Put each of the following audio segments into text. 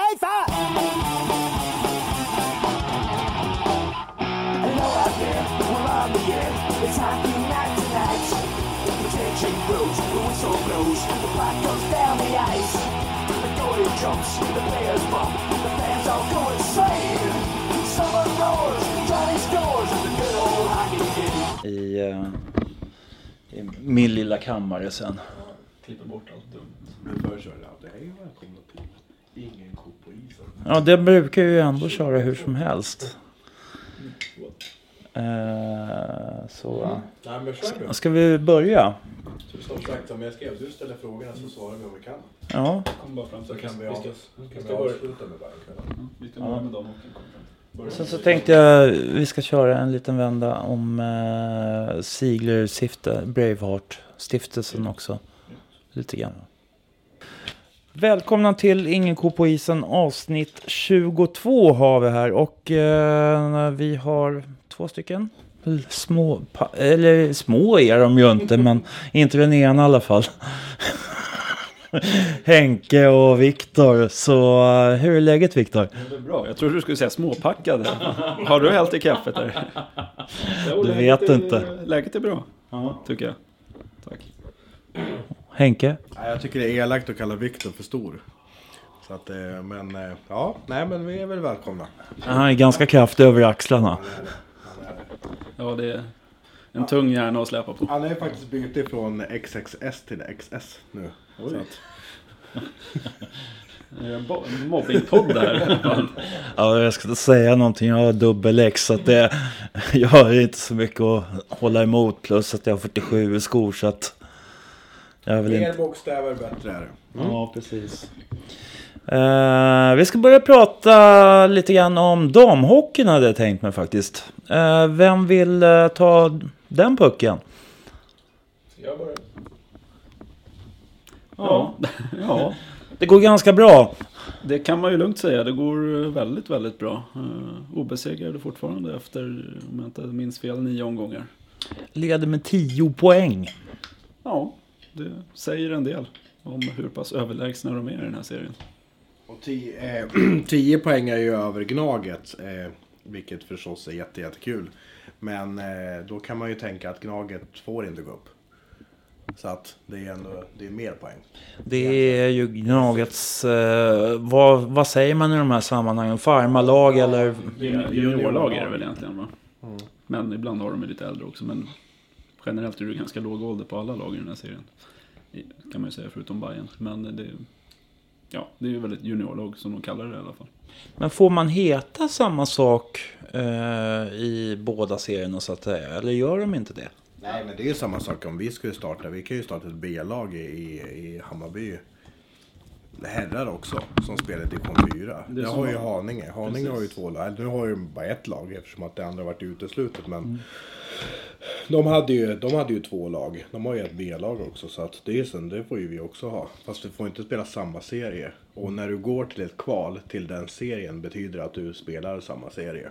dig för? Hello out there, we're on the air. It's hockey night tonight. The tension grows, the whistle blows, the puck goes down the ice. The goalie jumps, the players bump, the fans all go insane. Someone roars, Johnny scores, the good old hockey game. I, eh, i min lilla kammare sen. Klipper bort allt dumt. Men förr körde jag alltid hej välkomna till Ingen ko på isen. Ja, det brukar ju ändå köra hur som helst. Eh, så... Du. Ska vi börja? Som sagt som jag skrev, du ställer frågorna så svarar vi om vi kan. Ja. Kom bara fram Så kan vi, avsluta med Bajenkvällen. Vi ska börja med fram. Börja Sen så tänkte jag vi ska köra en liten vända om eh, Ziegler stifte, Braveheart stiftelsen också. Lite grann. Välkomna till Ingen ko på isen avsnitt 22 har vi här och eh, vi har två stycken små, pa- eller små är de ju inte men inte den ena i alla fall. Henke och Viktor. Så eh, hur är läget Viktor? Det är bra. Jag trodde du skulle säga småpackade. Har du hällt i kaffet där? Du vet är, inte. Läget är bra. Tycker jag. Tack. Henke? Nej, jag tycker det är elakt att kalla Viktor för stor. Så att, eh, men eh, ja, nej men vi är väl välkomna. Han är ganska kraftig över axlarna. Ja, det är en tung hjärna att släpa på. Han är faktiskt bytt från XXS till XS nu. Så att, mobbingpodd där. Ja, jag ska inte säga någonting. Jag har dubbel X. Så att det, jag har inte så mycket att hålla emot. Plus att jag har 47 i skor. Så att jag vill mer inte... bokstäver, bättre är det. Ja, precis. Eh, vi ska börja prata lite grann om damhockeyn hade jag tänkt mig faktiskt. Eh, vem vill eh, ta den pucken? Jag börjar. Ja, ja, Det går ganska bra. det kan man ju lugnt säga. Det går väldigt, väldigt bra. Uh, obesegrade fortfarande efter, om jag inte minns fel, nio omgångar. Leder med 10 poäng. Ja, det säger en del om hur pass överlägsna de är i den här serien. Och 10 eh, 10 poäng är ju över Gnaget. Eh, vilket förstås är jätte, jättekul. Men eh, då kan man ju tänka att Gnaget får inte gå upp. Så att det är ändå det är mer poäng. Det är ju Gnagets... Eh, vad, vad säger man i de här sammanhangen? Farmarlag eller... Juniorlag är det väl egentligen va? Men ibland har de ju lite äldre också. Men generellt är det ganska låg ålder på alla lag i den här serien. Kan man ju säga förutom Bayern. Men det, ja, det är ju väl ett juniorlag som de kallar det i alla fall. Men får man heta samma sak eh, i båda serierna så att säga? Eller gör de inte det? Nej men det är ju samma sak om vi skulle starta. Vi kan ju starta ett B-lag i, i, i Hammarby. Herrar också som spelar i division 4. Det Det har ju Haninge. Haninge har ju Precis. två lag. Nu har ju bara ett lag eftersom att det andra varit uteslutet. Men de, hade ju, de hade ju två lag. De har ju ett B-lag också. Så att det, är sen, det får ju vi också ha. Fast du får inte spela samma serie. Och när du går till ett kval till den serien betyder det att du spelar samma serie.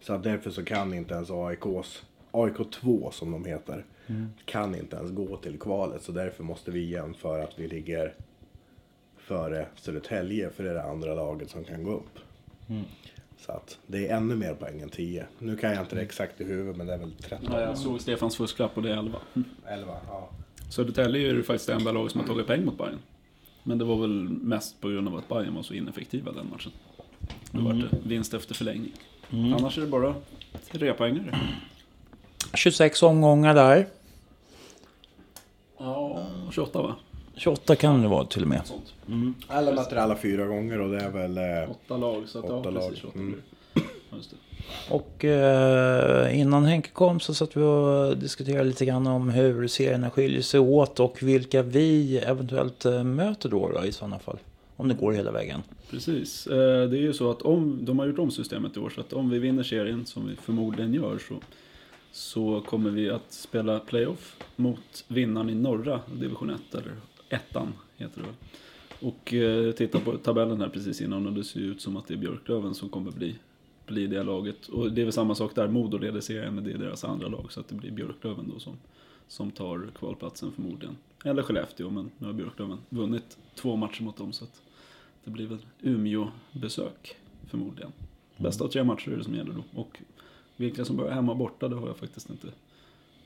Så att därför så kan inte ens AIKs, AIK 2 som de heter, kan inte ens gå till kvalet. Så därför måste vi jämföra att vi ligger före Södertälje, för det är det andra laget som kan gå upp. Så att det är ännu mer poäng än 10. Nu kan jag inte det exakt i huvudet, men det är väl 13. Ja, jag såg Stefans fusklapp och det är 11. 11, ja. Södertälje är ju faktiskt det enda lag som har tagit poäng mot Bayern. Men det var väl mest på grund av att Bayern var så ineffektiva den matchen. Då var det vinst efter förlängning. Annars är det bara trepoängare. 26 omgångar där. Ja, 28 va? 28 kan det vara till och med. Sånt. Alla möter alla fyra gånger och det är väl... Eh, Åtta lag, så att Åtta ja, lag. precis 28 Mm. Och eh, innan Henke kom så satt vi och diskuterade lite grann om hur serierna skiljer sig åt och vilka vi eventuellt eh, möter då, då i sådana fall. Om det går hela vägen. Precis. Eh, Det är ju så att om de har gjort om systemet i år så att om vi vinner serien, som vi förmodligen gör, så, så kommer vi att spela playoff mot vinnaren i norra division 1, eller ettan heter det väl. Och eh, titta på tabellen här precis innan och det ser ju ut som att det är Björklöven som kommer bli, bli det laget. Och det är väl samma sak där, Modo leder serien, men det är deras andra lag, så att det blir Björklöven då som, som tar kvalplatsen förmodligen. Eller Skellefteå, men nu har Björklöven vunnit två matcher mot dem så att det blir väl Umeå-besök förmodligen. Bästa av tre matcher är det som gäller då. Och vilka som börjar hemma och borta, det har jag faktiskt inte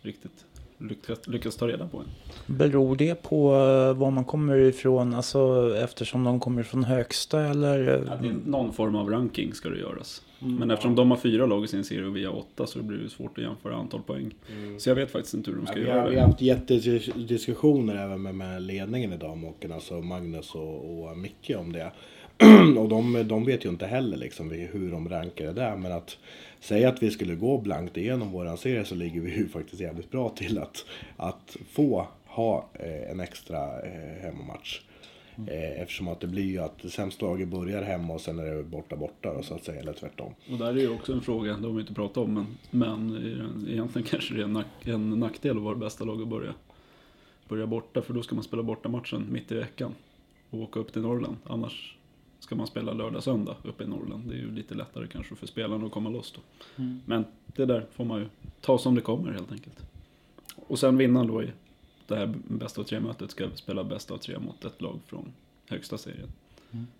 riktigt lyckats, lyckats ta reda på än. Beror det på eh, var man kommer ifrån? Alltså eftersom de kommer från högsta eller? Ja, är någon form av ranking ska det göras. Men eftersom de har fyra lag i sin serie och vi har åtta så blir det svårt att jämföra antal poäng. Så jag vet faktiskt inte hur de Ja, ska vi, göra har, vi har haft jättediskussioner även med, med ledningen i damhockeyn, alltså Magnus och, och Micke om det. Och de, de vet ju inte heller liksom hur de rankar det där. Men att säga att vi skulle gå blankt igenom våran serie så ligger vi ju faktiskt jävligt bra till att, att få ha eh, en extra eh, hemmamatch. Eh, eftersom att det blir ju att sämsta laget börjar hemma och sen är det borta borta då, så att säga, eller tvärtom. Och där är ju också en fråga, det har vi inte pratat om, men, men egentligen kanske det är en, nack, en nackdel att vara bästa lag att börja, börja borta. För då ska man spela borta matchen mitt i veckan och åka upp till Norrland. Annars ska man spela lördag, söndag uppe i Norrland. Det är ju lite lättare kanske för spelarna att komma loss då. Men det där får man ju ta som det kommer helt enkelt. Och sen vinnaren då i det här bästa av tre-mötet ska spela bästa av tre mot ett lag från högsta serien.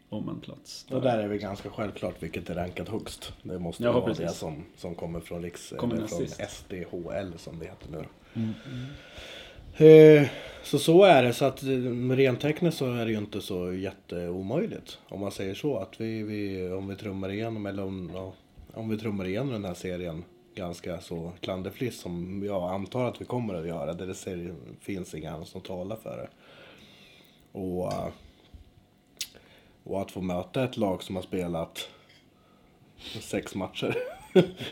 Om en plats. Och där är vi ganska självklart vilket är rankat högst. Det måste Ja, vara precis. det som, som kommer från Riks... Kommer från. SDHL som det heter nu. Eh, Eh, så så är det. Så att eh, rent tekniskt så är det ju inte så jätteomöjligt. Om man säger så. Att vi, vi, om vi trummar igenom eller om, ja, om vi trummar igenom den här serien ganska så klanderfritt som jag antar att vi kommer att göra. Det ser, finns inga annat som talar för det. Och, och att få möta ett lag som har spelat sex matcher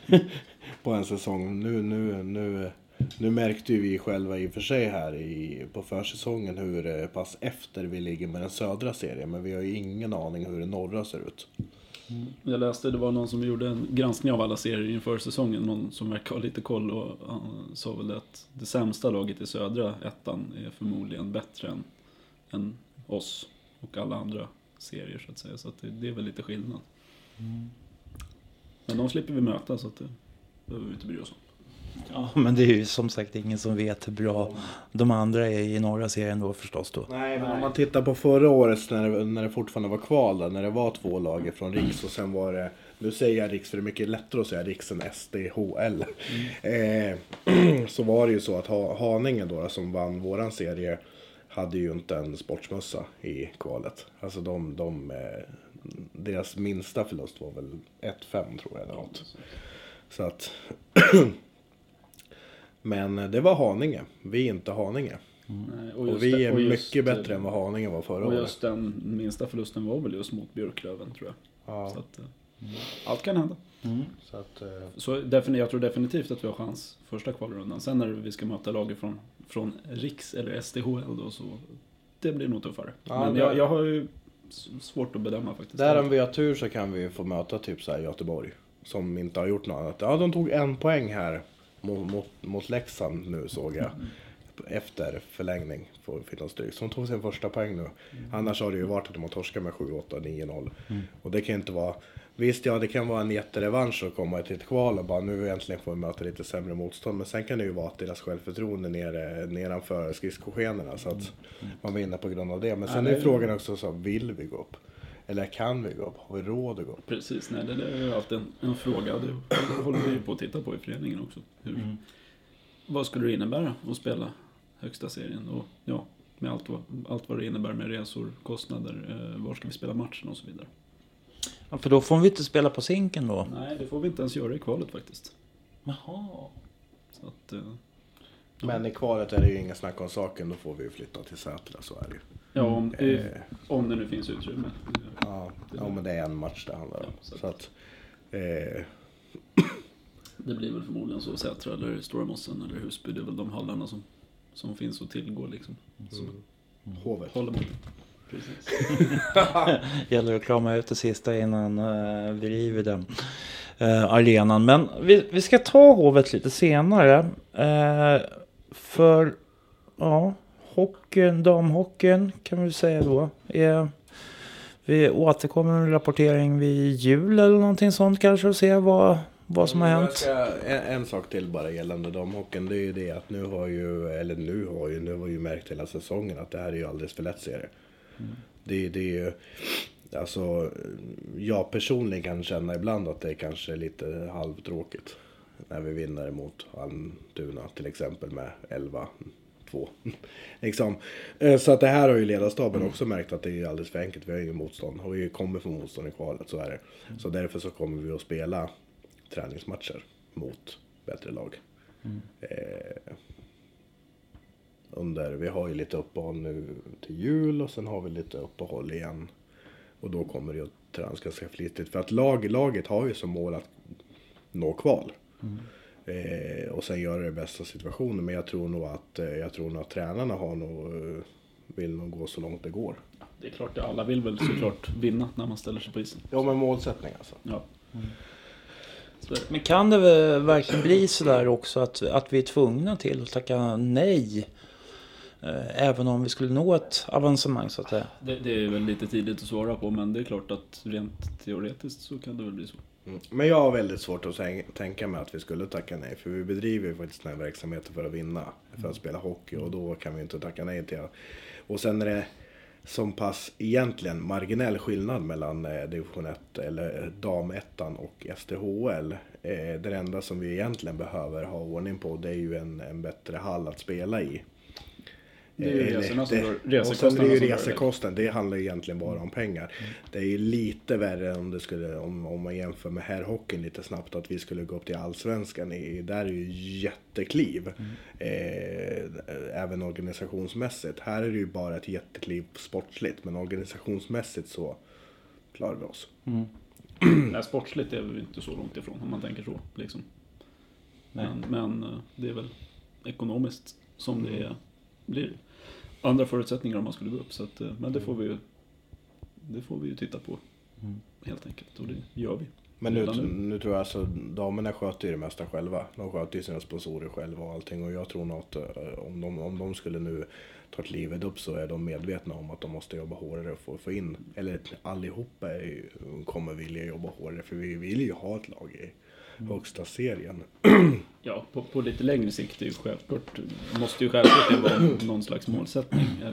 på en säsong. Nu, nu, nu, nu märkte ju vi själva i och för sig här i, på försäsongen hur eh, pass efter vi ligger med den södra serien. Men vi har ju ingen aning hur den norra ser ut. Jag läste, det var någon som gjorde en granskning av alla serier inför säsongen. Någon som verkar ha lite koll och han sa väl att det sämsta laget i södra ettan är förmodligen bättre än, än oss och alla andra serier så att säga. Så att det, det är väl lite skillnad. Men de slipper vi möta så att det behöver vi inte bry oss om. Ja, men det är ju som sagt ingen som vet hur bra de andra är i norra serien då förstås då. Nej, men om man tittar på förra året när det, när det fortfarande var kval där, när det var två lag från Riks och sen var det, nu säger jag Riks för det är mycket lättare att säga Riks än SDHL. Eh, så var det ju så att ha, Haninge då som vann våran serie hade ju inte en sportsmössa i kvalet. Alltså de, de eh, deras minsta förlust var väl 1-5 tror jag eller något. Så att Men det var Haninge. Vi är inte Haninge. Nej, Och, just vi det- är och just, mycket bättre eh, än vad Haninge var förra Och året. just den minsta förlusten var väl just mot Björklöven tror jag. Ja, Så att, eh, allt kan hända. så att, eh, Så jag tror definitivt att vi har chans första kvalrundan. Sen när vi ska möta lag från, från Riks eller SDHL då så det blir nog tuffare. Ja, Men jag, jag har ju svårt att bedöma faktiskt. där om vi har tur så kan vi få möta typ så här Göteborg. Som inte har gjort något annat. Ja, de tog en poäng här mot, mot, Leksand nu såg jag. Efter förlängning får Finland stryk. Så de tog sin första poäng nu. Annars har det ju varit att de har torskat med 7-8, 9-0. Och det kan inte vara... Visst, ja det kan vara en jätterevansch att komma till ett kval och bara nu äntligen får vi möta lite sämre motstånd. Men sen kan det ju vara att deras självförtroende nere, nedanför skridskoskenorna. Så att man vinner på grund av det. Men sen Ja, är det- frågan också så, vill vi gå upp? Eller kan vi gå upp? Har vi råd att gå upp? Precis, nej, det det är ju alltid en, en fråga. Det håller vi på att titta på i föreningen också. Hur, Vad skulle det innebära att spela högsta serien? Och ja, med allt vad, allt vad det innebär med resor, kostnader, eh, var ska vi spela matchen och så vidare. Ja, för då får vi inte spela på sinken då. Nej, det får vi inte ens göra i kvalet faktiskt. Jaha. Så att, eh, Men i kvalet är det ju inga snack om saken. Då får vi ju flytta till Sätra, så är det ju. Ja, om, Eh, om det nu finns utrymme. Ja, ja, men det är en match det handlar om. Ja, så Så att, eh, Det blir väl förmodligen så. Sätra eller Stora Mossen eller Husby. Det är väl de hallarna som, som finns att tillgå liksom. Som Hovet. håller mot. Precis. Gäller att krama ut det sista innan uh, vi river den eh, arenan. Men vi, vi ska ta Hovet lite senare. Eh, för ja, hockeyn, damhockeyn kan vi säga då. Är, vi återkommer med rapportering vid jul eller någonting sånt kanske och se vad, vad som har Jag hänt. ska, en, en sak till bara gällande damhockeyn. Det är ju det att nu har ju, eller nu har ju, nu har ju märkt hela säsongen att det här är ju alldeles för lätt serie. Det, det är ju, Alltså, jag personligen kan känna ibland att det är kanske lite halvtråkigt. När vi vinner mot Almtuna till exempel med två. liksom. Eh, så att det här har ju ledarstaben också märkt att det är alldeles för enkelt. Vi har ingen motstånd och vi kommer få motstånd i kvalet, så är det. Så därför så kommer vi att spela träningsmatcher mot bättre lag. Eh, under, vi har ju lite uppehåll nu till jul och sen har vi lite uppehåll igen. Och då kommer det att tränas ganska flitigt. För att lag, laget har ju som mål att nå kval. Mm. Eh, och sen göra det bästa av situationen. Men jag tror nog att, eh, jag tror nog att tränarna har nog, eh, vill nog gå så långt det går. Det är klart, alla vill väl såklart vinna när man ställer sig på isen. Ja men målsättning alltså. Ja. Det. Men kan det väl verkligen bli så där också att, att vi är tvungna till att tacka nej? Eh, Även om vi skulle nå ett avancemang så att säga. Det, det är väl lite tidigt att svara på, men det är klart att rent teoretiskt så kan det väl bli så. Mm. Men jag har väldigt svårt att tänka mig att vi skulle tacka nej. För vi bedriver ju faktiskt den här verksamheten för att vinna. För att spela hockey och då kan vi inte tacka nej till det. Och sen är det som pass egentligen marginell skillnad mellan eh, division 1 eller eh, damettan och STHL. Eh, det enda som vi egentligen behöver ha ordning på det är ju en, en bättre hall att spela i. Det är ju Eh, resorna som det- rör- Och sen är det ju resekostnaderna rör det. handlar ju egentligen bara om pengar. Det är ju lite värre om det skulle, om, om man jämför med herrhockeyn lite snabbt, att vi skulle gå upp till allsvenskan. I, där är ju jättekliv. Eh, även organisationsmässigt. Här är det ju bara ett jättekliv sportsligt, men organisationsmässigt så klarar vi oss. Nej, sportsligt är vi inte så långt ifrån om man tänker så. Liksom. Men, men eh, det är väl ekonomiskt som det är, blir andra förutsättningar om man skulle gå upp. Så att, eh, men det får vi ju det får vi ju titta på helt enkelt och det gör vi. Men nu, nu. nu tror jag alltså, damerna sköter ju det mesta själva. De sköter ju sina sponsorer själva och allting. Och jag tror nog att eh, om de, om de skulle nu ta klivet upp så är de medvetna om att de måste jobba hårdare för att få in, eller allihopa är kommer vilja jobba hårdare. För vi vill ju ha ett lag i högsta serien. Ja, på, på lite längre sikt är ju självklart, måste ju självklart det vara någon slags målsättning eh,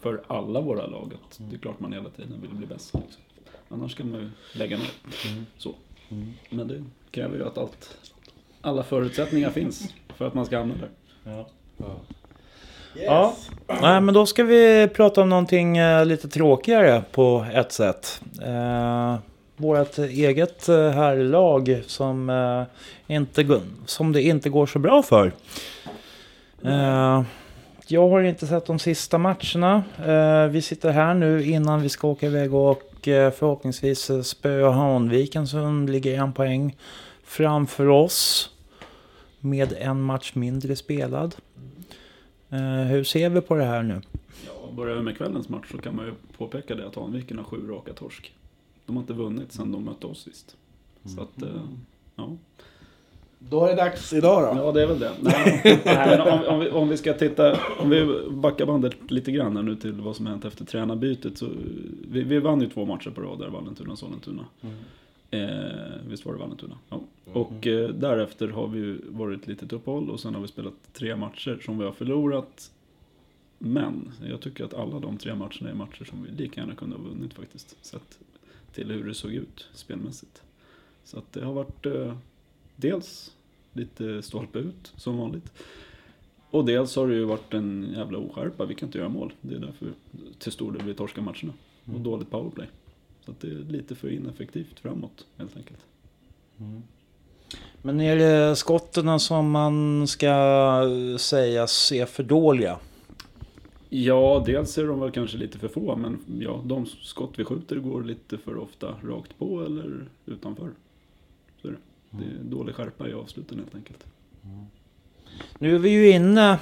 för alla våra lag. Att det är klart man hela tiden vill bli bäst. Liksom. Annars kan man ju lägga ner. Så. Men det kräver ju att allt, alla förutsättningar finns för att man ska hamna där. Ja. Nej, men då ska vi prata om någonting eh, lite tråkigare på ett sätt. Vårt eget eh, herrlag som, eh, inte, som det inte går så bra för. Eh, jag har inte sett de sista matcherna. Eh, vi sitter här nu innan vi ska åka iväg och eh, förhoppningsvis eh, spöa Hanviken som ligger en poäng framför oss. Med en match mindre spelad. Eh, hur ser vi på det här nu? Ja, börjar vi med kvällens match så kan man ju påpeka det att Hanviken har sju raka torsk. De har inte vunnit sedan de mötte oss sist. Så att, eh, ja. Då är det dags idag då. Ja, det är väl det. Nej, men om, om, vi, om vi ska titta, om vi backar bandet lite grann här nu till vad som hänt efter tränarbytet. Så vi, vi vann ju två matcher på rad där, Vallentuna och Sollentuna. Eh, visst var det Vallentuna? Ja. Och eh, därefter har vi ju varit ett litet uppehåll och sen har vi spelat tre matcher som vi har förlorat. Men jag tycker att alla de tre matcherna är matcher som vi lika gärna kunde ha vunnit faktiskt. Sett till hur det såg ut spelmässigt. Så att det har varit eh, dels lite stolpe ut som vanligt. Och dels har det ju varit en jävla oskärpa. Vi kan inte göra mål. Det är därför till stor del vi torskar matcherna. Och dåligt powerplay. Så att det är lite för ineffektivt framåt helt enkelt. Men är det skotten som man ska säga är för dåliga? Ja, dels är de väl kanske lite för få, men ja, de skott vi skjuter går lite för ofta rakt på eller utanför. Så är det. Det är dålig skärpa i avsluten helt enkelt. Nu är vi ju inne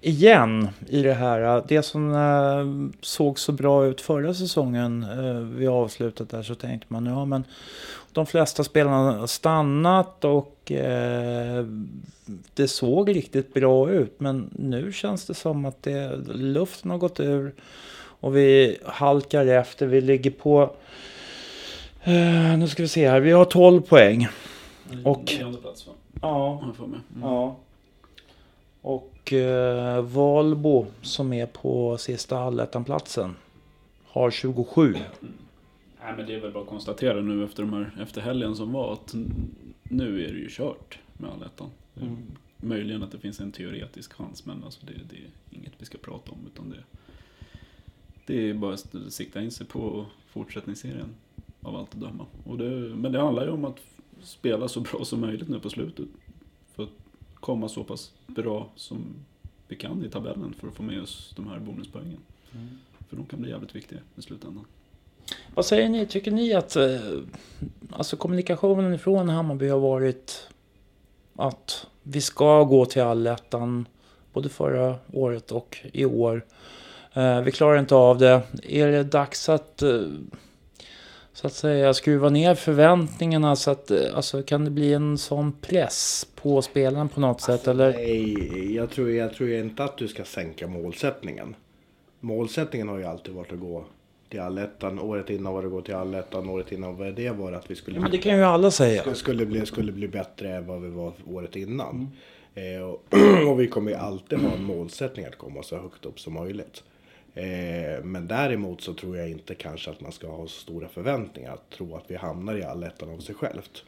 igen i det här. Det som eh, såg så bra ut förra säsongen eh, vid avslutet där så tänkte man ja men de flesta spelarna har stannat och eh, det såg riktigt bra ut. Men nu känns det som att det, luften har gått ur och vi halkar efter. Vi ligger på, eh, nu ska vi se här, vi har 12 poäng. Och- plats? Ja. Mm. Ja. Och eh, Valbo som är på sista allettanplatsen har 27. Nej men det är väl bara att konstatera nu efter, de här, efter helgen som var att nu är det ju kört med allettan. Mm. Möjligen att det finns en teoretisk chans men alltså det, det är inget vi ska prata om utan det, det är bara att sikta in sig på fortsättningsserien av allt att döma. Och det, men det handlar ju om att spela så bra som möjligt nu på slutet. För att komma så pass bra som vi kan i tabellen för att få med oss de här bonuspoängen. För de kan bli jävligt viktiga i slutändan. Vad säger ni? Tycker ni att eh, alltså kommunikationen ifrån Hammarby har varit att vi ska gå till allettan både förra året och i år. Eh, vi klarar inte av det. Är det dags att eh, så att säga skruva ner förväntningarna så att eh, alltså kan det bli en sån press på spelaren på något sätt eller? Nej, jag tror, jag tror inte att du ska sänka målsättningen. Målsättningen har ju alltid varit att gå till allettan. Året innan var det gå till allettan. Året innan var det var att vi skulle, Ja, men det kan ju alla säga. skulle, bli, skulle bli bättre än vad vi var året innan. Eh, och, och vi kommer ju alltid ha en målsättning att komma så högt upp som möjligt. Eh, men däremot så tror jag inte kanske att man ska ha så stora förväntningar. Att tro att vi hamnar i allettan av sig självt.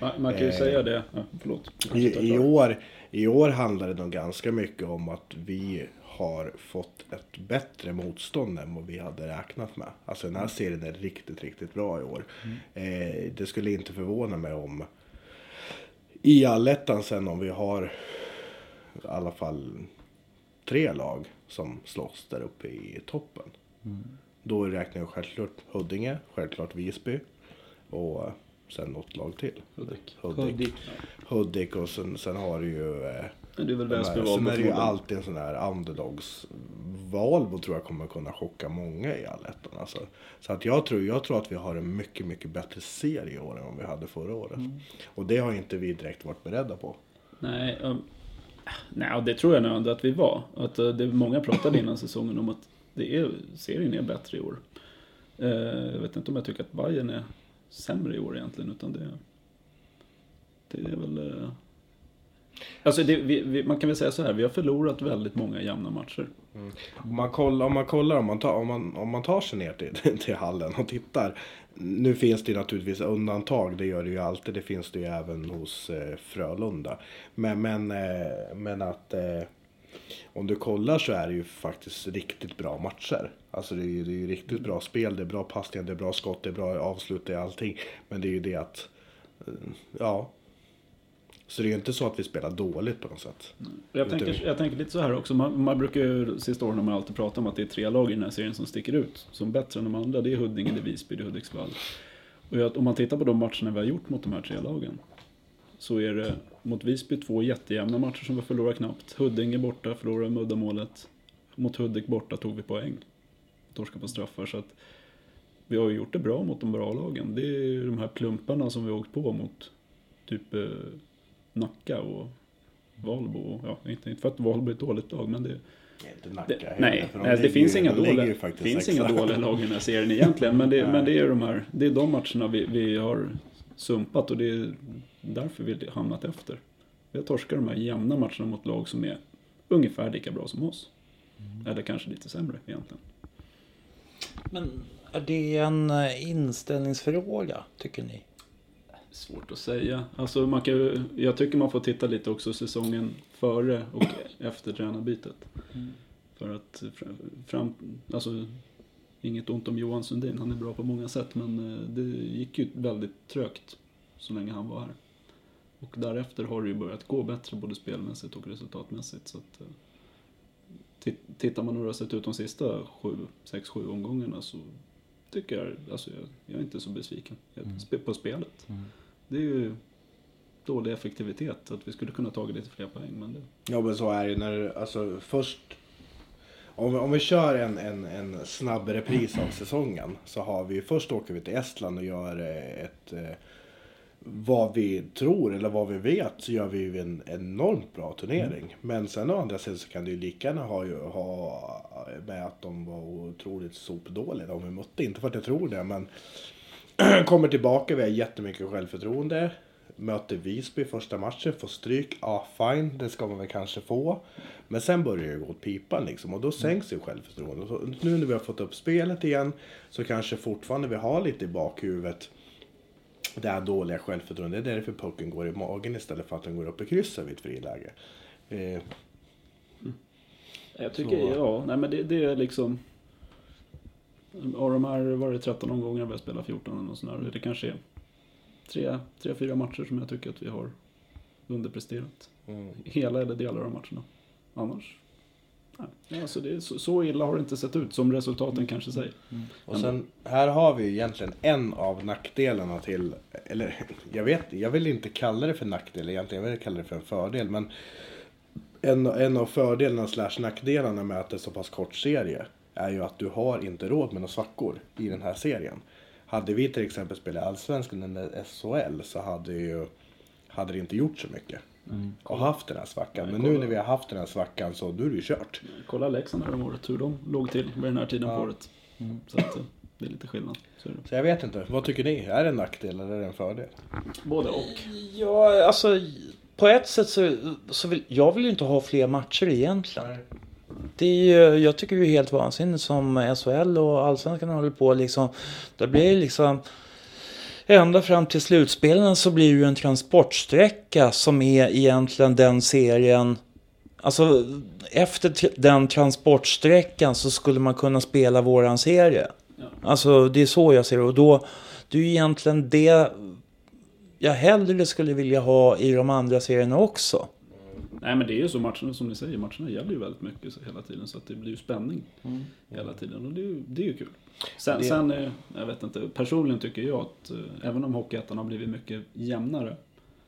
Man, man kan ju Eh, säga det. Ja, förlåt. I, i, år, I år handlar det nog ganska mycket om att vi har fått ett bättre motstånd än vad vi hade räknat med. Alltså den här serien är riktigt, riktigt bra i år. Eh, det skulle inte förvåna mig om i allettan sen om vi har i alla fall tre lag som slåss där uppe i toppen. Då räknar jag självklart Huddinge, självklart Visby och sen något lag till. Hudik. Hudik. Hudik och sen, sen har du ju... Eh, Men det är väl här, Valbo sen är det ju alltid en sån här underdogs. Valbo tror jag kommer kunna chocka många i allettan. Alltså. Så att jag tror, jag tror att vi har en mycket, mycket bättre serie i år än vad vi hade förra året. Mm. Och det har inte vi direkt varit beredda på. Nej, um, nej, det tror jag nog ändå att vi var. Att uh, det, många pratade innan säsongen om att det är, serien är bättre i år. Eh, jag vet inte om jag tycker att Bayern är sämre i år egentligen, utan det, det är väl... eh, Alltså det, vi, vi, man kan väl säga så här, vi har förlorat väldigt många jämna matcher. Mm. Om man kollar, om man, kollar om, man tar, om, man, om man tar sig ner till, till hallen och tittar. Nu finns det naturligtvis undantag, det gör det ju alltid. Det finns det ju även hos eh, Frölunda. Men, men, eh, men att eh, om du kollar så är det ju faktiskt riktigt bra matcher. Alltså det är ju, det är ju riktigt bra spel, det är bra passningar, det är bra skott, det är bra avslut, det är allting. Men det är ju det att, eh, ja. Så det är ju inte så att vi spelar dåligt på något sätt. Jag tänker, jag tänker lite så här också, man, man brukar ju, sista åren har man alltid pratat om att det är tre lag i den här serien som sticker ut som bättre än de andra. Det är Huddinge, det är Visby, det är Hudiksvall. Och jag, om man tittar på de matcherna vi har gjort mot de här tre lagen så är det mot Visby två jättejämna matcher som vi förlorar knappt. Huddinge borta, förlorade med uddamålet. Mot Hudik borta tog vi poäng. Torska på straffar. Så att vi har ju gjort det bra mot de bra lagen. Det är ju de här plumparna som vi har åkt på mot typ eh, Nacka och Valbo. och- Ja, inte, inte för att Valbo är ett dåligt lag, men det, Inte Nacka det, nej, de nej, det ligger finns inga de ligger dåliga, finns inga dåliga lag i den här serien egentligen. Men det, men det är de här, det är de matcherna vi, vi har sumpat och det är därför vi har hamnat efter. Vi har torskat de här jämna matcherna mot lag som är ungefär lika bra som oss. Eller kanske lite sämre egentligen. Men är det en eh, inställningsfråga tycker ni? Svårt att säga. Alltså man kan, jag tycker man får titta lite också säsongen före och efter tränarbytet. För att fram, alltså, inget ont om Johan Sundin, han är bra på många sätt men eh, det gick ju väldigt trögt så länge han var här. Och därefter har det ju börjat gå bättre både spelmässigt och resultatmässigt. Så att, eh, tit- tittar man hur det har sett ut de sista sju, sex, sju omgångarna så tycker jag, alltså jag, jag är inte så besviken spe- på spelet. Det är ju dålig effektivitet, att vi skulle kunna tagit lite fler poäng men det, Ja men så är det när alltså först om vi, om vi kör en, en, en snabb repris av säsongen så har vi först åker vi till Estland och gör eh, ett eh, vad vi tror eller vad vi vet så gör vi ju en enormt bra turnering. Men sen å andra sidan så kan det ju lika gärna ha, ha med att de var otroligt sopdåliga de vi mötte. Inte för att jag tror det men kommer tillbaka, vi har jättemycket självförtroende. Möter Visby första matchen, får stryk. Ja, fine, det ska man väl kanske få. Men sen börjar det gå åt pipan liksom och då sänks ju självförtroendet. Så nu när vi har fått upp spelet igen så kanske fortfarande vi har lite i bakhuvudet det här dåliga självförtroendet. Det är därför pucken går i magen istället för att den går upp i krysset vid ett friläge. Eh, Jag tycker, Så- ja, nej men det, det är liksom... Av de här var det 13 omgångar, vi har spelat 14 eller något sånt där. Det kanske är tre, tre, fyra matcher som jag tycker att vi har underpresterat. mm. Hela eller delar av matcherna. Annars... Nej, alltså det så, så illa har det inte sett ut som resultaten kanske säger. Och sen, här har vi ju egentligen en av nackdelarna till, eller jag vet, jag vill inte kalla det för nackdel egentligen, jag vill kalla det för en fördel. Men en, en av fördelarna slash nackdelarna med att det är så pass kort serie är ju att du har inte råd med några svackor i den här serien. Hade vi till exempel spelat Allsvenskan eller SHL så hade ju hade det inte gjort så mycket. Och haft den här svackan. Men nu när vi har haft den här svackan så då är det ju kört. Kolla Leksand här om året, hur de låg till vid den här tiden Ja. på året. Så att eh, det är lite skillnad. Så är. Så jag vet inte, vad tycker ni? Är det en nackdel eller är det en fördel? Både och. Ja, alltså på ett sätt så, så vill jag vill ju inte ha fler matcher egentligen. Det är ju, jag tycker det är helt vansinnigt som SHL och Allsvenskan håller på liksom. Det blir liksom ända fram till slutspelen så blir det ju en transportsträcka som är egentligen den serien. Alltså efter den transportsträckan så skulle man kunna spela våran serie. Ja. Alltså det är så jag ser det och då det är ju egentligen det jag hellre skulle vilja ha i de andra serierna också. Nej men det är ju så matcherna som ni säger, matcherna gäller ju väldigt mycket så- hela tiden så att det blir ju spänning hela tiden och det är ju, det är ju kul. Sen, Det- sen eh, jag vet inte, personligen tycker jag att eh, även om Hockeyettan har blivit mycket jämnare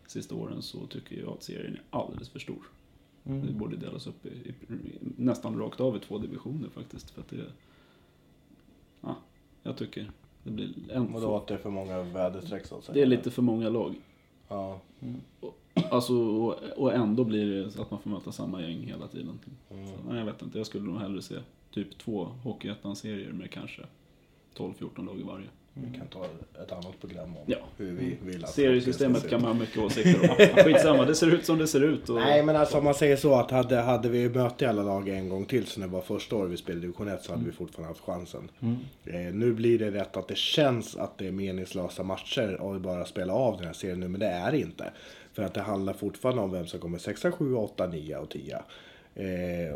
sista åren så tycker jag att serien är alldeles för stor. Det borde delas upp i, i, nästan rakt av i två divisioner faktiskt. För att det, ja, jag tycker det blir en Och då att det är för många väderstreck så att säga. Det är lite för många lag. Ja. Alltså, och, och ändå blir det så att man får möta samma gäng hela tiden. Så, nej, jag vet inte, jag skulle nog hellre se typ två Hockeyettan-serier med kanske 12-14 lag i varje. Vi kan ta ett annat program om Ja. hur vi vill att Seriesystemet kan man ha mycket åsikter om. Skitsamma, det ser ut som det ser ut. Och. Nej men alltså om man säger så att hade, hade vi mött i alla lag en gång till så när det var första året vi spelade division 1 så hade vi fortfarande haft chansen. Eh, nu blir det rätt att det känns att det är meningslösa matcher och bara spela av den här serien nu men det är det inte. För att det handlar fortfarande om vem som kommer 6, 7, 8, 9 och 10. Eh,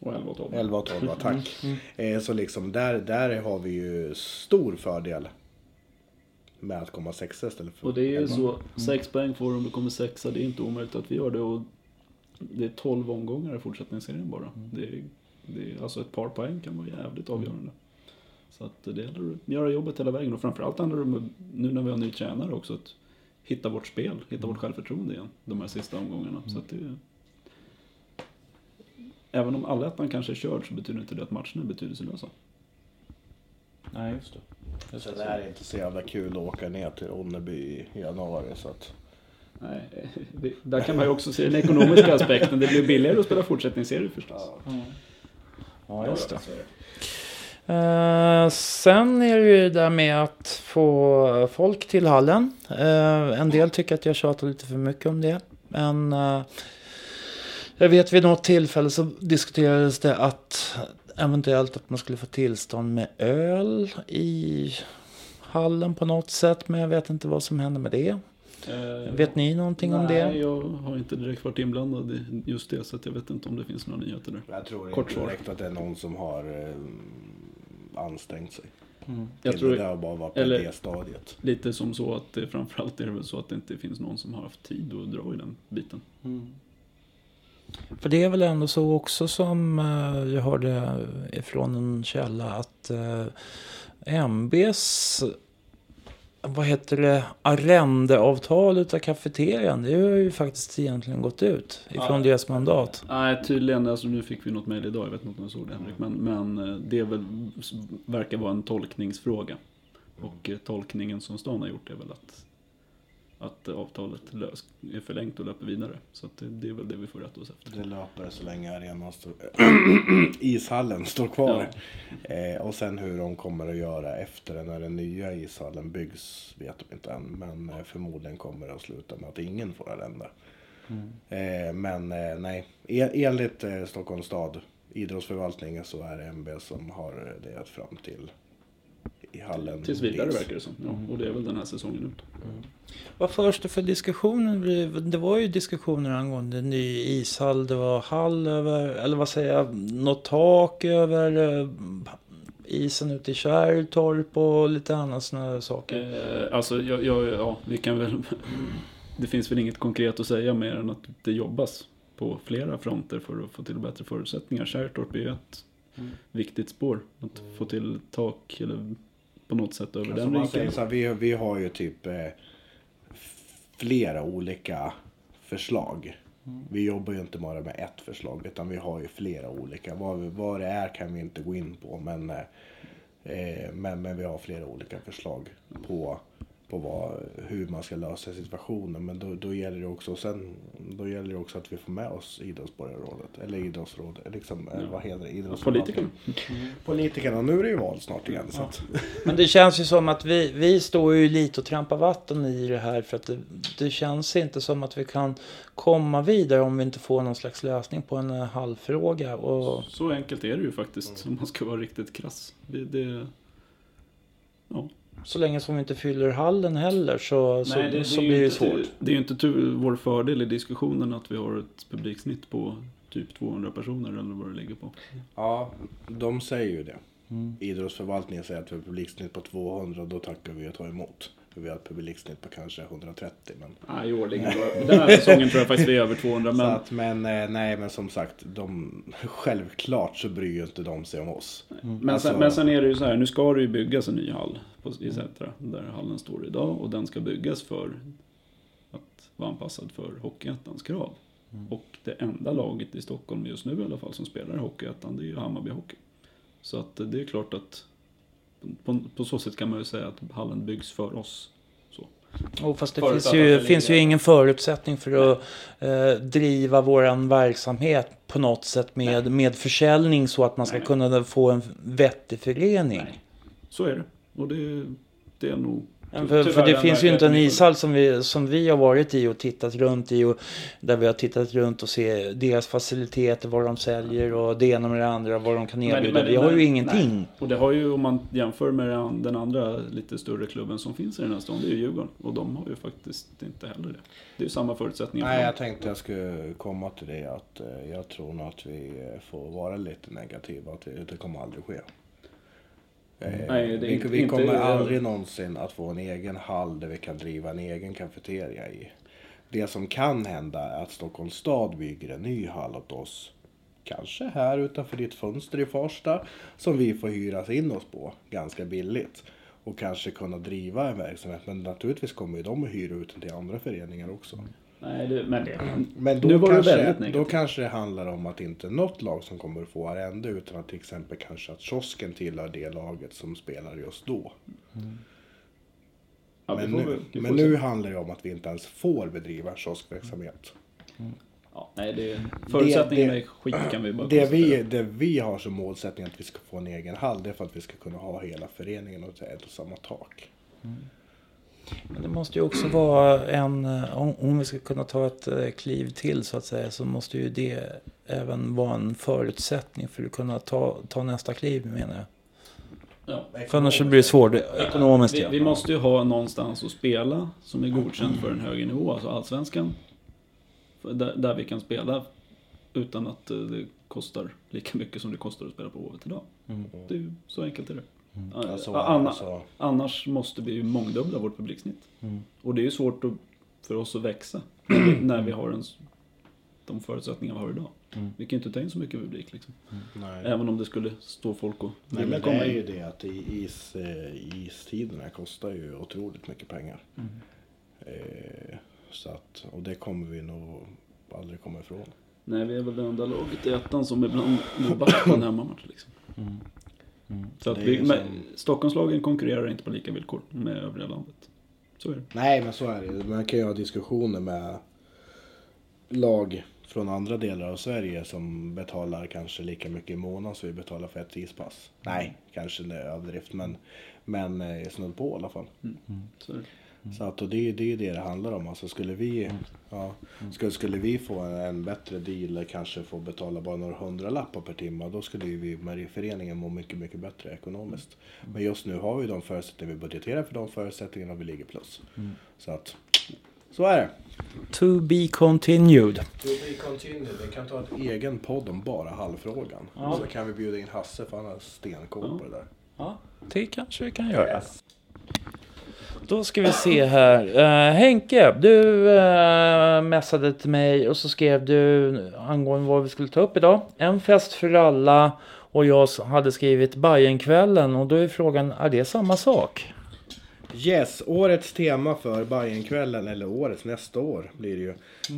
och 11 och 12. 11 och 12, tack. Eh, så liksom där, där har vi ju stor fördel. Med att komma sexa istället för Och det är ju så, 6 poäng får du om du kommer sexa. Det är inte omöjligt att vi gör det. Och det är 12 omgångar i fortsättningsserien bara. Det, är, det är, alltså ett par poäng kan vara jävligt avgörande. Så att det gäller att göra jobbet hela vägen. Och framförallt handlar det om, nu när vi har ny tränare också, att hitta vårt spel, hitta vårt självförtroende igen. De här sista omgångarna. Så att det Även om allettan kanske är körd så betyder inte det att matcherna är betydelselösa. Nej, just det. Så det är inte så jävla kul att åka ner till Ronneby i januari så att. Nej, det, där kan man ju också se den ekonomiska aspekten. Det blir billigare att spela fortsättningsserier förstås. Ja, just det. Eh, sen är det ju det där med att få folk till hallen. Eh, en del tycker att jag tjatar lite för mycket om det. Men eh, jag vet vid något tillfälle så diskuterades det att eventuellt att man skulle få tillstånd med öl i hallen på något sätt. Men jag vet inte vad som händer med det. Eh, Vet ni någonting om Nej, det? jag har inte direkt varit inblandad i just det. Så att jag vet inte om det finns några nyheter där. Jag tror Kort inte svar. direkt att det är någon som har eh, ansträngt sig. Jag Till tror det har bara varit på eller- det stadiet. lite som så att det framförallt är det väl så att det inte finns någon som har haft tid att dra i den biten. För det är väl ändå så också som eh, jag hörde ifrån en källa att eh, MBs vad heter det, arrendeavtal utav kafeterian, det har ju faktiskt egentligen gått ut ifrån Ja. deras mandat. Nej, tydligen. Alltså, nu fick vi något mejl idag. Jag vet inte om jag såg det Henrik. Men, men eh, det väl, verkar vara en tolkningsfråga. Och eh, tolkningen som stan har gjort är väl att, att avtalet är förlängt och löper vidare. Så det, det är väl det vi får rätta oss efter. Det löper så länge arenan står, ishallen står kvar. Eh, och sen hur de kommer att göra efter det när den nya ishallen byggs vet de inte än. Men eh, förmodligen kommer det att sluta med att ingen får arrenda. Eh, men eh, nej, E- enligt eh, Stockholms stad idrottsförvaltningen så är det MB som har det fram till i hallen. Tills vidare verkar det som. Ja, och det är väl den här säsongen ut. Vad förs det för diskussioner? Det var ju diskussioner angående ny ishall. Det var hall över, eller vad säger jag, något tak över eh, isen ute i Kärrtorp och lite annat sådana saker. Eh, alltså, jag, jag, ja, vi kan väl... Det finns väl inget konkret att säga mer än att det jobbas på flera fronter för att få till bättre förutsättningar. Kärrtorp är ju ett viktigt spår. Att få till tak eller på något sätt över Alltså den man säger riken. så här, vi, vi har ju typ eh, flera olika förslag. Vi jobbar ju inte bara med ett förslag utan vi har ju flera olika. Vad, vi- vad det är kan vi inte gå in på men, eh, eh, men, men vi har flera olika förslag på, på vad, hur man ska lösa situationen. Men då, då gäller det också sen, då gäller det också att vi får med oss idrottsborgarrådet eller idrottsrådet. Liksom, eller vad heter det? Politikerna. Politikerna. Nu är det ju val snart igen. Så att, Men det känns ju som att vi, vi står ju lite och trampar vatten i det här. För att det, det känns inte som att vi kan komma vidare om vi inte får någon slags lösning på en eh, hallfråga. Och Så enkelt är det ju faktiskt om man ska vara riktigt krass. Det, det, ja. Så länge som vi inte fyller hallen heller så, så, Nej, det, så det blir det inte, svårt. Det är ju inte vår fördel i diskussionen att vi har ett publiksnitt på typ 200 personer eller vad det ligger på. Ja, de säger ju det. Idrottsförvaltningen säger att vi har publiksnitt på 200 och då tackar vi och tar emot. Vi har ett publiksnitt på kanske 130. Men, Nej, i år ligger det- Den här säsongen tror jag faktiskt vi är över 200 så men att, men eh, nej, men som sagt, de, självklart så bryr ju inte de sig om oss. Men, Alltså- sen, men sen är det ju så här, nu ska det ju byggas en ny hall på, i Sätra, där hallen står idag. Och den ska byggas för att vara anpassad för Hockeyettans krav. Och det enda laget i Stockholm just nu i alla fall som spelar i Hockeyettan, det är ju Hammarby Hockey. Så att det är klart att på, på så sätt kan man ju säga att hallen byggs för oss. Så. Oh, fast det finns ju, finns ju ingen förutsättning för att eh, driva våran verksamhet på något sätt med, med försäljning så att man ska Nej. kunna få en vettig förening. Nej. Så är det. Och det, det är nog... Men För, för det finns ju inte en ishall som vi, som vi har varit i och tittat runt i. Och där vi har tittat runt och se deras faciliteter, vad de säljer och det ena med det andra, vad de kan Men- erbjuda. men- vi har ju men- ingenting. nej. Och det har ju, om man jämför med den- andra lite större klubben som finns i den här stan, det är ju Djurgården. Och de har ju faktiskt inte heller det. Det är ju samma förutsättningar Nej, för jag tänkte jag skulle komma till det att eh, jag tror nog att vi eh, får vara lite negativa. Att det, det kommer aldrig ske. Eh, Nej, vi inte- vi inte- kommer aldrig någonsin att få en egen hall där vi kan driva en egen kafeteria i. Det som kan hända är att Stockholms stad bygger en ny hall åt oss. Kanske här utanför ditt fönster i Farsta. Som vi får hyras in oss på ganska billigt. Och kanske kunna driva en verksamhet. Men naturligtvis kommer ju de att hyra ut den till andra föreningar också. Nej, det, men det... Men Nu då, var du kanske, väldigt då kanske det handlar om att inte något lag som kommer att få arrende utan att till exempel kanske att kiosken tillhör det laget som spelar just då. Ja, vi men nu, vi men nu handlar det om att vi inte ens får bedriva kioskverksamhet. Ja, nej, det, förutsättningarna det- är skit kan vi bara Det vi, det vi har som målsättning att vi ska få en egen hall det är för att vi ska kunna ha hela föreningen under ett och samma tak. Men det måste ju också vara en, eh, om, vi ska kunna ta ett eh, kliv till så att säga, så måste ju det även vara en förutsättning för att kunna ta, ta nästa kliv menar jag. Ja. För annars blir det svårt ekonomiskt. Vi, ja. vi måste ju ha någonstans att spela som är godkänt för en högre nivå, alltså allsvenskan. Där, där vi kan spela utan att eh, det kostar lika mycket som det kostar att spela på Hovet idag. Det är ju, så enkelt är det. Ja, så, Anna, alltså, Annars måste vi ju mångdubbla vårt publiksnitt. Mm. Och det är ju svårt att, för oss att växa när vi, har en, de förutsättningar vi har idag. Mm. Vi kan ju inte ta in så mycket publik liksom. nej. Även om det skulle stå folk och Nej, men det komma är ju in. det att is, eh, istiderna kostar ju otroligt mycket pengar. Mm. Eh, så att, och det kommer vi nog aldrig komma ifrån. Nej, vi är väl det enda laget i ettan som ibland går back på en hemmamatch. Liksom. Så att vi, ju men som- Stockholmslagen konkurrerar inte på lika villkor med övriga landet. Så är det. Nej, men så är det. Man kan ju ha diskussioner med lag från andra delar av Sverige som betalar kanske lika mycket i månaden som vi betalar för ett ispass. Nej, kanske det är överdrift, men, men eh, snudd på i alla fall. Så är det. Så att, och det, är- det är ju det det handlar om. Alltså skulle vi, ja, skulle, skulle vi få en, en bättre deal, kanske få betala bara några hundralappar per timme, då skulle ju vi med föreningen må mycket, mycket bättre ekonomiskt. Men just nu har vi de förutsättningar vi budgeterar för de förutsättningarna och vi ligger plus. Så att, så är det. To be continued. To be continued. Vi kan ta en egen podd om bara halvfrågan. Ja. Så kan vi bjuda in Hasse för han har stenkoll på det där. Ja, det kanske vi kan göra. Då ska vi se här. Eh, Henke, du uh, messade till mig och så skrev du angående vad vi skulle ta upp idag. En fest för alla och jag hade skrivit Bajenkvällen och då är frågan, är det samma sak? Yes, årets tema för Bajenkvällen, eller årets nästa år blir det ju,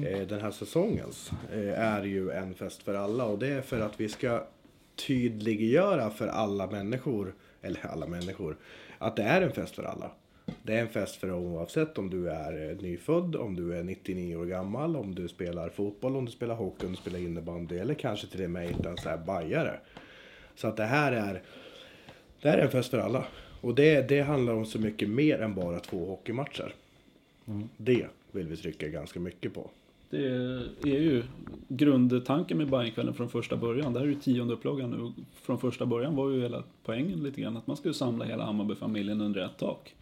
eh, den här säsongens, eh, är ju en fest för alla. Och det är för att vi ska tydliggöra för alla människor, eller alla människor, att det är en fest för alla. Det är en fest för oavsett om du är eh, nyfödd, om du är 99 år gammal, om du spelar fotboll, om du spelar hockey, om du spelar innebandy eller kanske till och med inte ens är bajare. Så att det här är det här är en fest för alla. Och det, det handlar om så mycket mer än bara två hockeymatcher. Det vill vi trycka ganska mycket på. Det är ju grundtanken med Bajenkvällen från första början. Det här är ju tionde upplagan nu. Från första början var ju hela poängen lite grann att man skulle samla hela Hammarbyfamiljen under ett tak.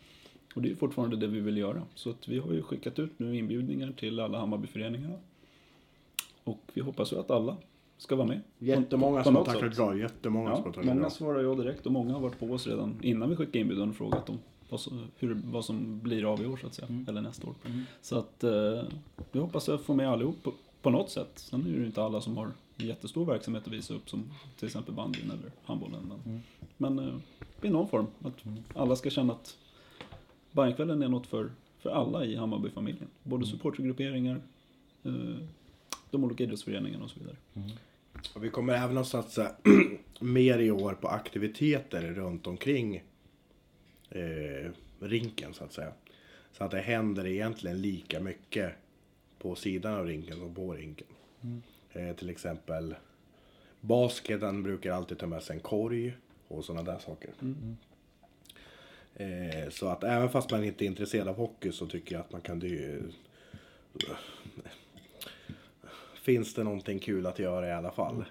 Och det är fortfarande det vi vill göra. Så att vi har ju skickat ut nu inbjudningar till alla Hammarbyföreningarna. Och vi hoppas ju att alla ska vara med. Jättemånga som har tackat ja, jättemånga som har Ja, tackat många ja. svarar ja direkt och många har varit på oss redan innan vi skickade inbjudan och frågat om vad som, hur, vad som blir av i år så att säga, eller nästa år. Så att eh, vi hoppas att få med allihop på, på något sätt. Sen är det ju inte alla som har jättestor verksamhet att visa upp som till exempel bandyn eller handbollen. Men, men eh, i någon form, att alla ska känna att Bajenkvällen är något för, för alla i Hammarbyfamiljen. Både supportergrupperingar, eh, de olika idrottsföreningarna och så vidare. Och vi kommer även att satsa mer i år på aktiviteter runt omkring eh, rinken så att säga. Så att det händer egentligen lika mycket på sidan av rinken som på rinken. Eh, till exempel basketen brukar alltid ta med sig en korg och sådana där saker. Eh, så att även fast man inte är intresserad av hockey så tycker jag att man kan det Finns det någonting kul att göra i alla fall?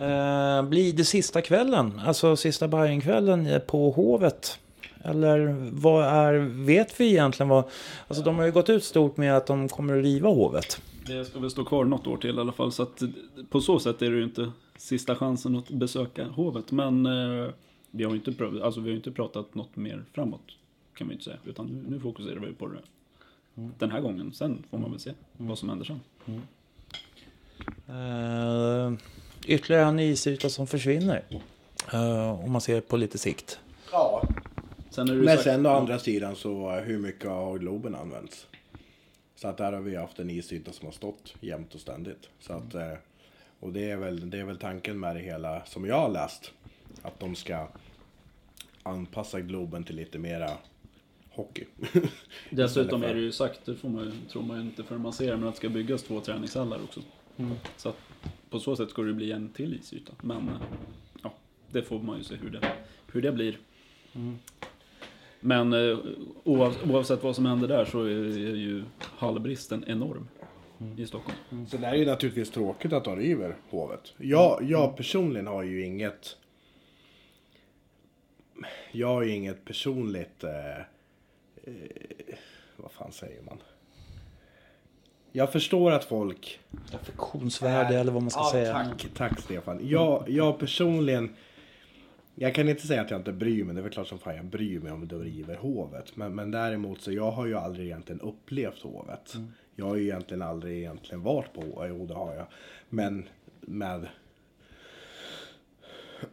Eh, blir det sista kvällen, alltså sista Bajenkvällen på Hovet? Eller vad är, vet vi egentligen vad, alltså de har ju gått ut stort med att de kommer att riva Hovet. Det ska väl stå kvar något år till i alla fall. Så att på så sätt är det ju inte sista chansen att besöka hovet. Men eh, vi har ju inte, pr- alltså, vi har ju inte pratat något mer framåt. Kan vi inte säga. Utan nu, nu fokuserar vi på det den här gången. Sen får man väl se vad som händer sen. Eh, ytterligare en isyta som försvinner. Eh, om man ser på lite sikt. Ja. Sen är det ju Men sagt- sen å andra sidan så hur mycket har Globen använts? Så att där har vi haft en isyta som har stått jämt och ständigt. Så att, eh, och det är, väl, det är väl tanken med det hela som jag har läst. Att de ska anpassa Globen till lite mera hockey. Dessutom för- är det ju sagt, det får man, tror man ju inte förrän man ser, men att det ska byggas två träningshallar också. Så att på så sätt ska det bli en till isyta. Men ja, det får man ju se hur det, hur det blir. Men eh, oav, oavsett vad som händer där så är, ju hallbristen enorm i Stockholm. Sen är det ju naturligtvis tråkigt att de river hovet. Jag, jag personligen har ju inget... Jag har ju inget personligt... Eh, eh, vad fan säger man? Jag förstår att folk... Affektionsvärde eller vad man ska ja, säga. Tack, tack Stefan. Jag, jag personligen... Jag kan inte säga att jag inte bryr mig. Det är väl klart som fan jag bryr mig om de river hovet. Men, men däremot så jag har ju aldrig egentligen upplevt hovet. Jag har ju egentligen aldrig egentligen varit på hovet. Jo det har jag. Men med...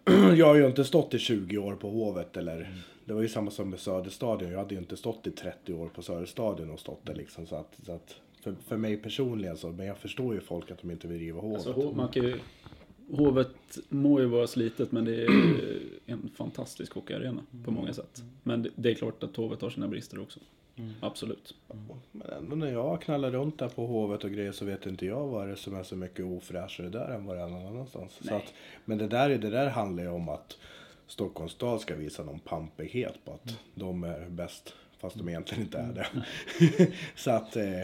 jag har ju inte stått i 20 år på hovet eller... Det var ju samma som med Söderstadion. Jag hade ju inte stått i 30 år på Söderstadion och stått där liksom. Så att, så att för, för mig personligen så, men jag förstår ju folk att de inte vill riva hovet. Alltså, man kan ju, Hovet må ju vara slitet men det är en fantastisk hockeyarena på många sätt. Men det, det är klart att Hovet har sina brister också. Absolut. Men ändå när jag knallar runt där på Hovet och grejer så vet inte jag vad det är som är så mycket ofräschare där än vad det är någon annanstans. Så att, men det där, det där handlar ju om att Stockholms stad ska visa någon pampighet på att de är bäst. Fast de egentligen inte är det. så att, eh,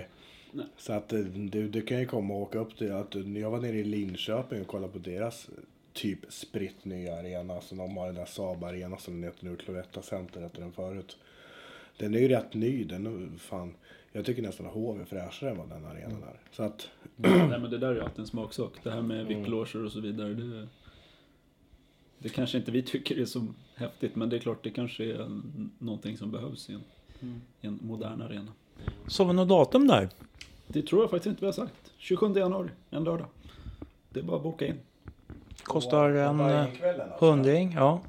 så att eh, du, du kan ju komma och åka upp till att jag var nere i Linköping och kollade på deras typ spritt nya arena. Så de har den där Saab arena som den heter nu, Cloetta Center heter den förut. Den är ju rätt ny. Den är, fan, jag tycker nästan att HV är fräschare än vad den arenan är. Så att, Nej men det där är ju alltid en smaksak. Det här med vipploger och så vidare. Det, det kanske inte vi tycker är så häftigt men det är klart det kanske är någonting som behövs i en, i en modern arena. Så vi något datum där? Det tror jag faktiskt inte vi har sagt. 27 januari, en lördag. Det är bara att boka in. Kostar en eh, alltså. hundring, ja.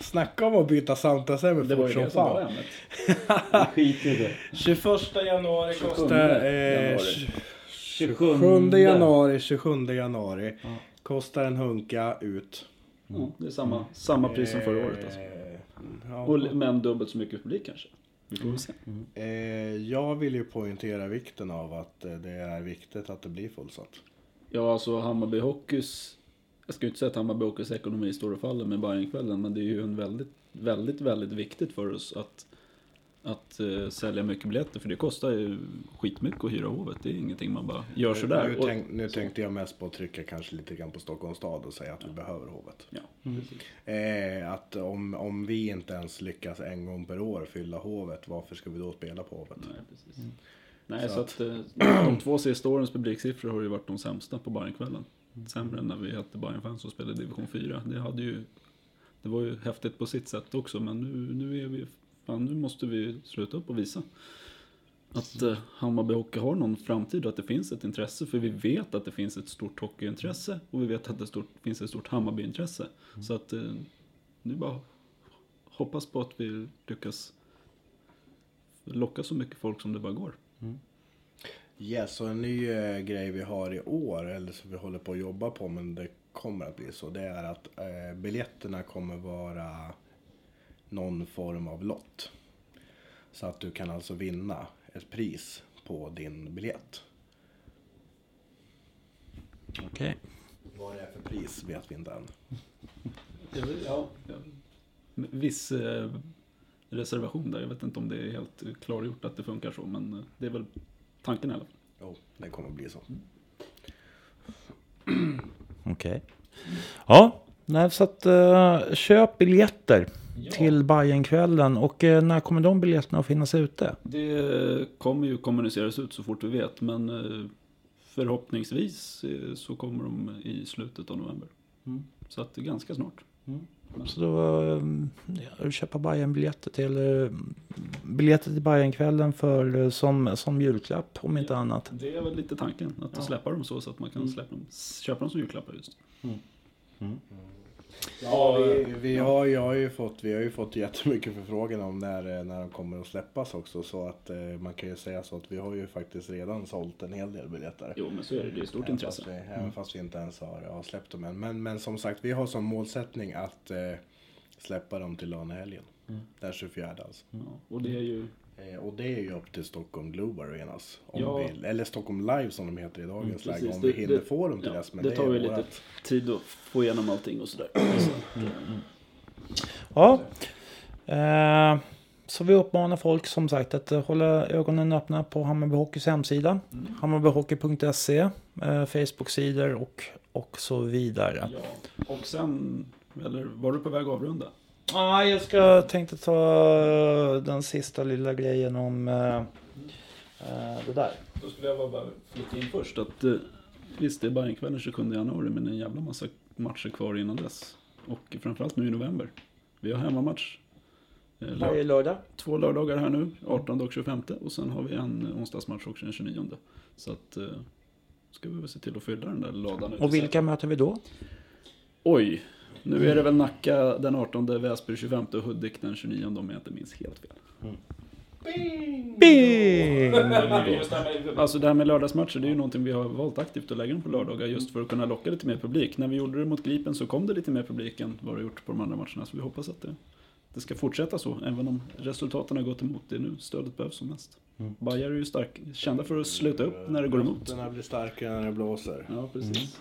Snacka om att byta samtalsämne Det var fort ju som det som var fan. ämnet. Skit i det. 21 januari 27 kostar... Eh, januari. 27 januari, 27 januari. Kostar en hunka ut. Ja, det är samma, samma pris som förra året alltså. Eh, ja. Och, men dubbelt så mycket publik kanske. Vi får se. Eh, jag vill ju poängtera vikten av att eh, det är viktigt att det blir fullsatt. Ja, alltså Hammarby Hockeys... Jag ska ju inte säga att Hammarby Hockeys ekonomi står och faller med Bajenkvällen, men det är ju en väldigt, väldigt, väldigt viktigt för oss att, att eh, sälja mycket biljetter, för det kostar ju skitmycket att hyra Hovet. Det är ingenting man bara gör sådär. Nu, Och- tänk, nu tänkte jag mest på att trycka kanske lite grann på Stockholms stad och säga att vi behöver hovet. Ja, Eh, att om, om vi inte ens lyckas en gång per år fylla hovet, varför ska vi då spela på hovet? nej, precis. Nej, Så så, att- att, eh, de två sista årens publiksiffror har ju varit de sämsta på Bajenkvällen. Sämre än när vi hette Bajenfans och spelade division 4. Det hade ju... Det var ju häftigt på sitt sätt också, men nu, nu är vi... Fan, nu måste vi sluta upp och visa att eh, Hammarby Hockey har någon framtid och att det finns ett intresse. För vi vet att det finns ett stort hockeyintresse och vi vet att det stort, finns ett stort Hammarbyintresse. Så att eh, nu bara hoppas på att vi lyckas locka så mycket folk som det bara går. Yes, och en ny eh, grej vi har i år, eller som vi håller på att jobba på, men det kommer att bli så, det är att eh, biljetterna kommer vara någon form av lott. Så att du kan alltså vinna ett pris på din biljett. Okej. Vad det är för pris vet vi inte än. Ja, ja. Viss eh, reservation där. Jag vet inte om det är helt klargjort att det funkar så, men eh, det är väl tanken fall. Jo, det kommer att bli så. Okej. Ja, nej, så att uh, köp biljetter till Bajenkvällen och uh, när kommer de biljetterna att finnas ute? Det kommer ju kommuniceras ut så fort vi vet, men eh, förhoppningsvis eh, så kommer de i slutet av november. Så att det är ganska snart. Så då uh, köpa Bajen-biljetter till uh, biljetter till Bajenkvällen för uh, som, som julklapp om inte annat. Det är väl lite tanken, att Ja. släppa dem så, så att man kan släppa dem, köpa dem som julklappar just. Ja, vi, vi, har, jag har ju fått, vi har ju fått jättemycket förfrågan om när, eh, när de kommer att släppas också. Så att eh, man kan ju säga så att vi har ju faktiskt redan sålt en hel del biljetter. Jo, men så är det, det är stort Även intresse. Fast vi, Även fast vi inte ens har, har släppt dem än. Men, men som sagt, vi har som målsättning att eh, släppa dem till lönehelgen. Den 24 alltså. Ja, och det är ju och det är ju upp till Stockholm Globe Arenas. Om Ja. vi, eller Stockholm Live som de heter i dagens läge. Precis, Om det- vi hinner det- få dem till ja, dess. Men det tar är ju lite vårat. tid att få igenom allting och sådär. Så, Ja. Eh, så vi uppmanar folk som sagt att eh, hålla ögonen öppna på Hammarby Hockeys hemsida. Hammarbyhockey.se, eh, Facebook-sidor och, och så vidare. ja. Och sen, eller var du på väg att avrunda? Ja, jag ska tänkte ta eh, den sista lilla grejen om eh, eh, det där. Då skulle jag bara flika in först att eh, visst, det är Bajenkvällen 27 januari, men en jävla massa matcher kvar innan dess. Och framförallt nu i november. Vi har hemmamatch. eh, Varje lördag. två lördagar här nu, 18 och 25. Och sen har vi en onsdagsmatch också den 29. Så att eh, ska vi väl se till att fylla den där ladan. Och vilka möter vi då? Oj, nu är det väl Nacka den 18, Väsby 25 och Hudik den 29 om jag inte minns helt fel. Bing! Det, här med, alltså det här med lördagsmatcher, det är ju någonting vi har valt aktivt att lägga dem på lördagar just för att kunna locka lite mer publik. När vi gjorde det mot Gripen så kom det lite mer publik än vad det gjort på de andra matcherna. Så vi hoppas att det, det ska fortsätta så, även om resultaten har gått emot. Det är nu stödet behövs som mest. Mm. Bajare är ju stark, kända för att sluta upp när det går emot. Den här blir starkare när det blåser. Ja, precis.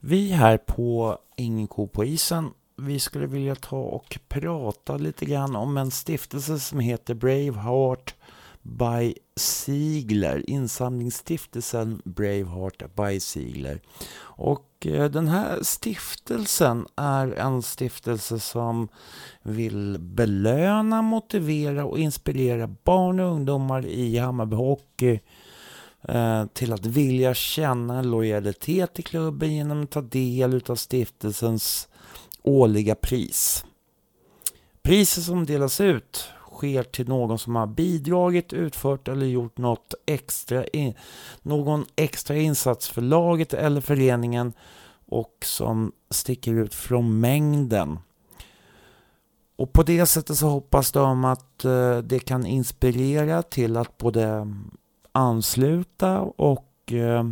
Vi här på Ingen ko på isen, vi skulle vilja ta och prata lite grann om en stiftelse som heter Braveheart by Ziegler, insamlingsstiftelsen Braveheart by Ziegler. Och eh, den här stiftelsen är en stiftelse som vill belöna, motivera och inspirera barn och ungdomar i Hammarby Hockey eh, till att vilja känna en lojalitet till klubben genom att ta del av stiftelsens årliga pris. Priset som delas ut sker till någon som har bidragit, utfört eller gjort något extra in, någon extra insats för laget eller föreningen och som sticker ut från mängden. Och på det sättet så hoppas de att eh, det kan inspirera till att både ansluta och eh,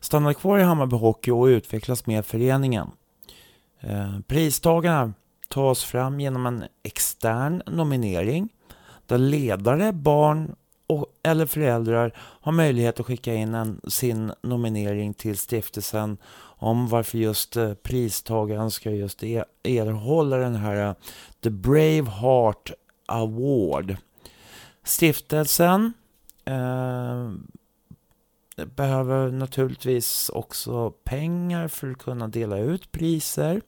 stanna kvar i Hammarby Hockey och utvecklas med föreningen. Eh, Pristagarna tas fram genom en extern nominering där ledare, barn och, eller föräldrar har möjlighet att skicka in en, sin nominering till stiftelsen om varför just eh, pristagaren ska just e-, erhålla den här eh, The Brave Heart Award. Stiftelsen eh, behöver naturligtvis också pengar för att kunna dela ut priser.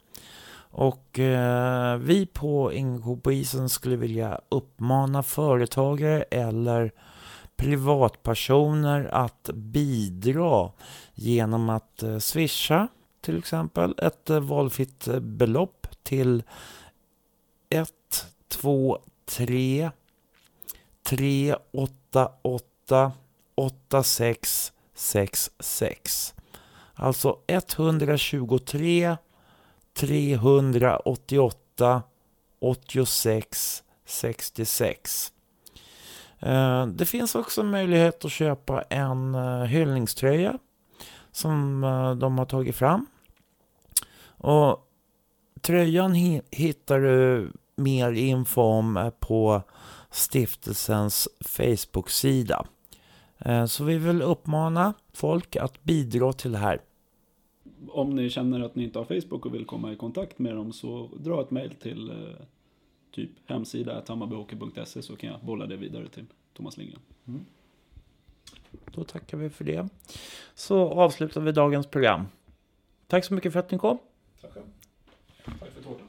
Och eh, vi på Ingo på isen skulle vilja uppmana företagare eller privatpersoner att bidra genom att eh, swisha till exempel ett eh, valfritt eh, belopp till 123 388 8666. Alltså 123 388 86 66. Det finns också möjlighet att köpa en eh, hyllningströja som eh, de har tagit fram. Och tröjan hittar du mer info om eh, på stiftelsens Facebook-sida. Så vi vill uppmana folk att bidra till det här om ni känner att ni inte har Facebook och vill komma i kontakt med dem så dra ett mail till eh, typ hemsida hammarbyhockey.se så kan jag bolla det vidare till Thomas Lindgren. Mm. Då tackar vi för det. Så avslutar vi dagens program. Tack så mycket för att ni kom. Tackar. Tack för tårtan.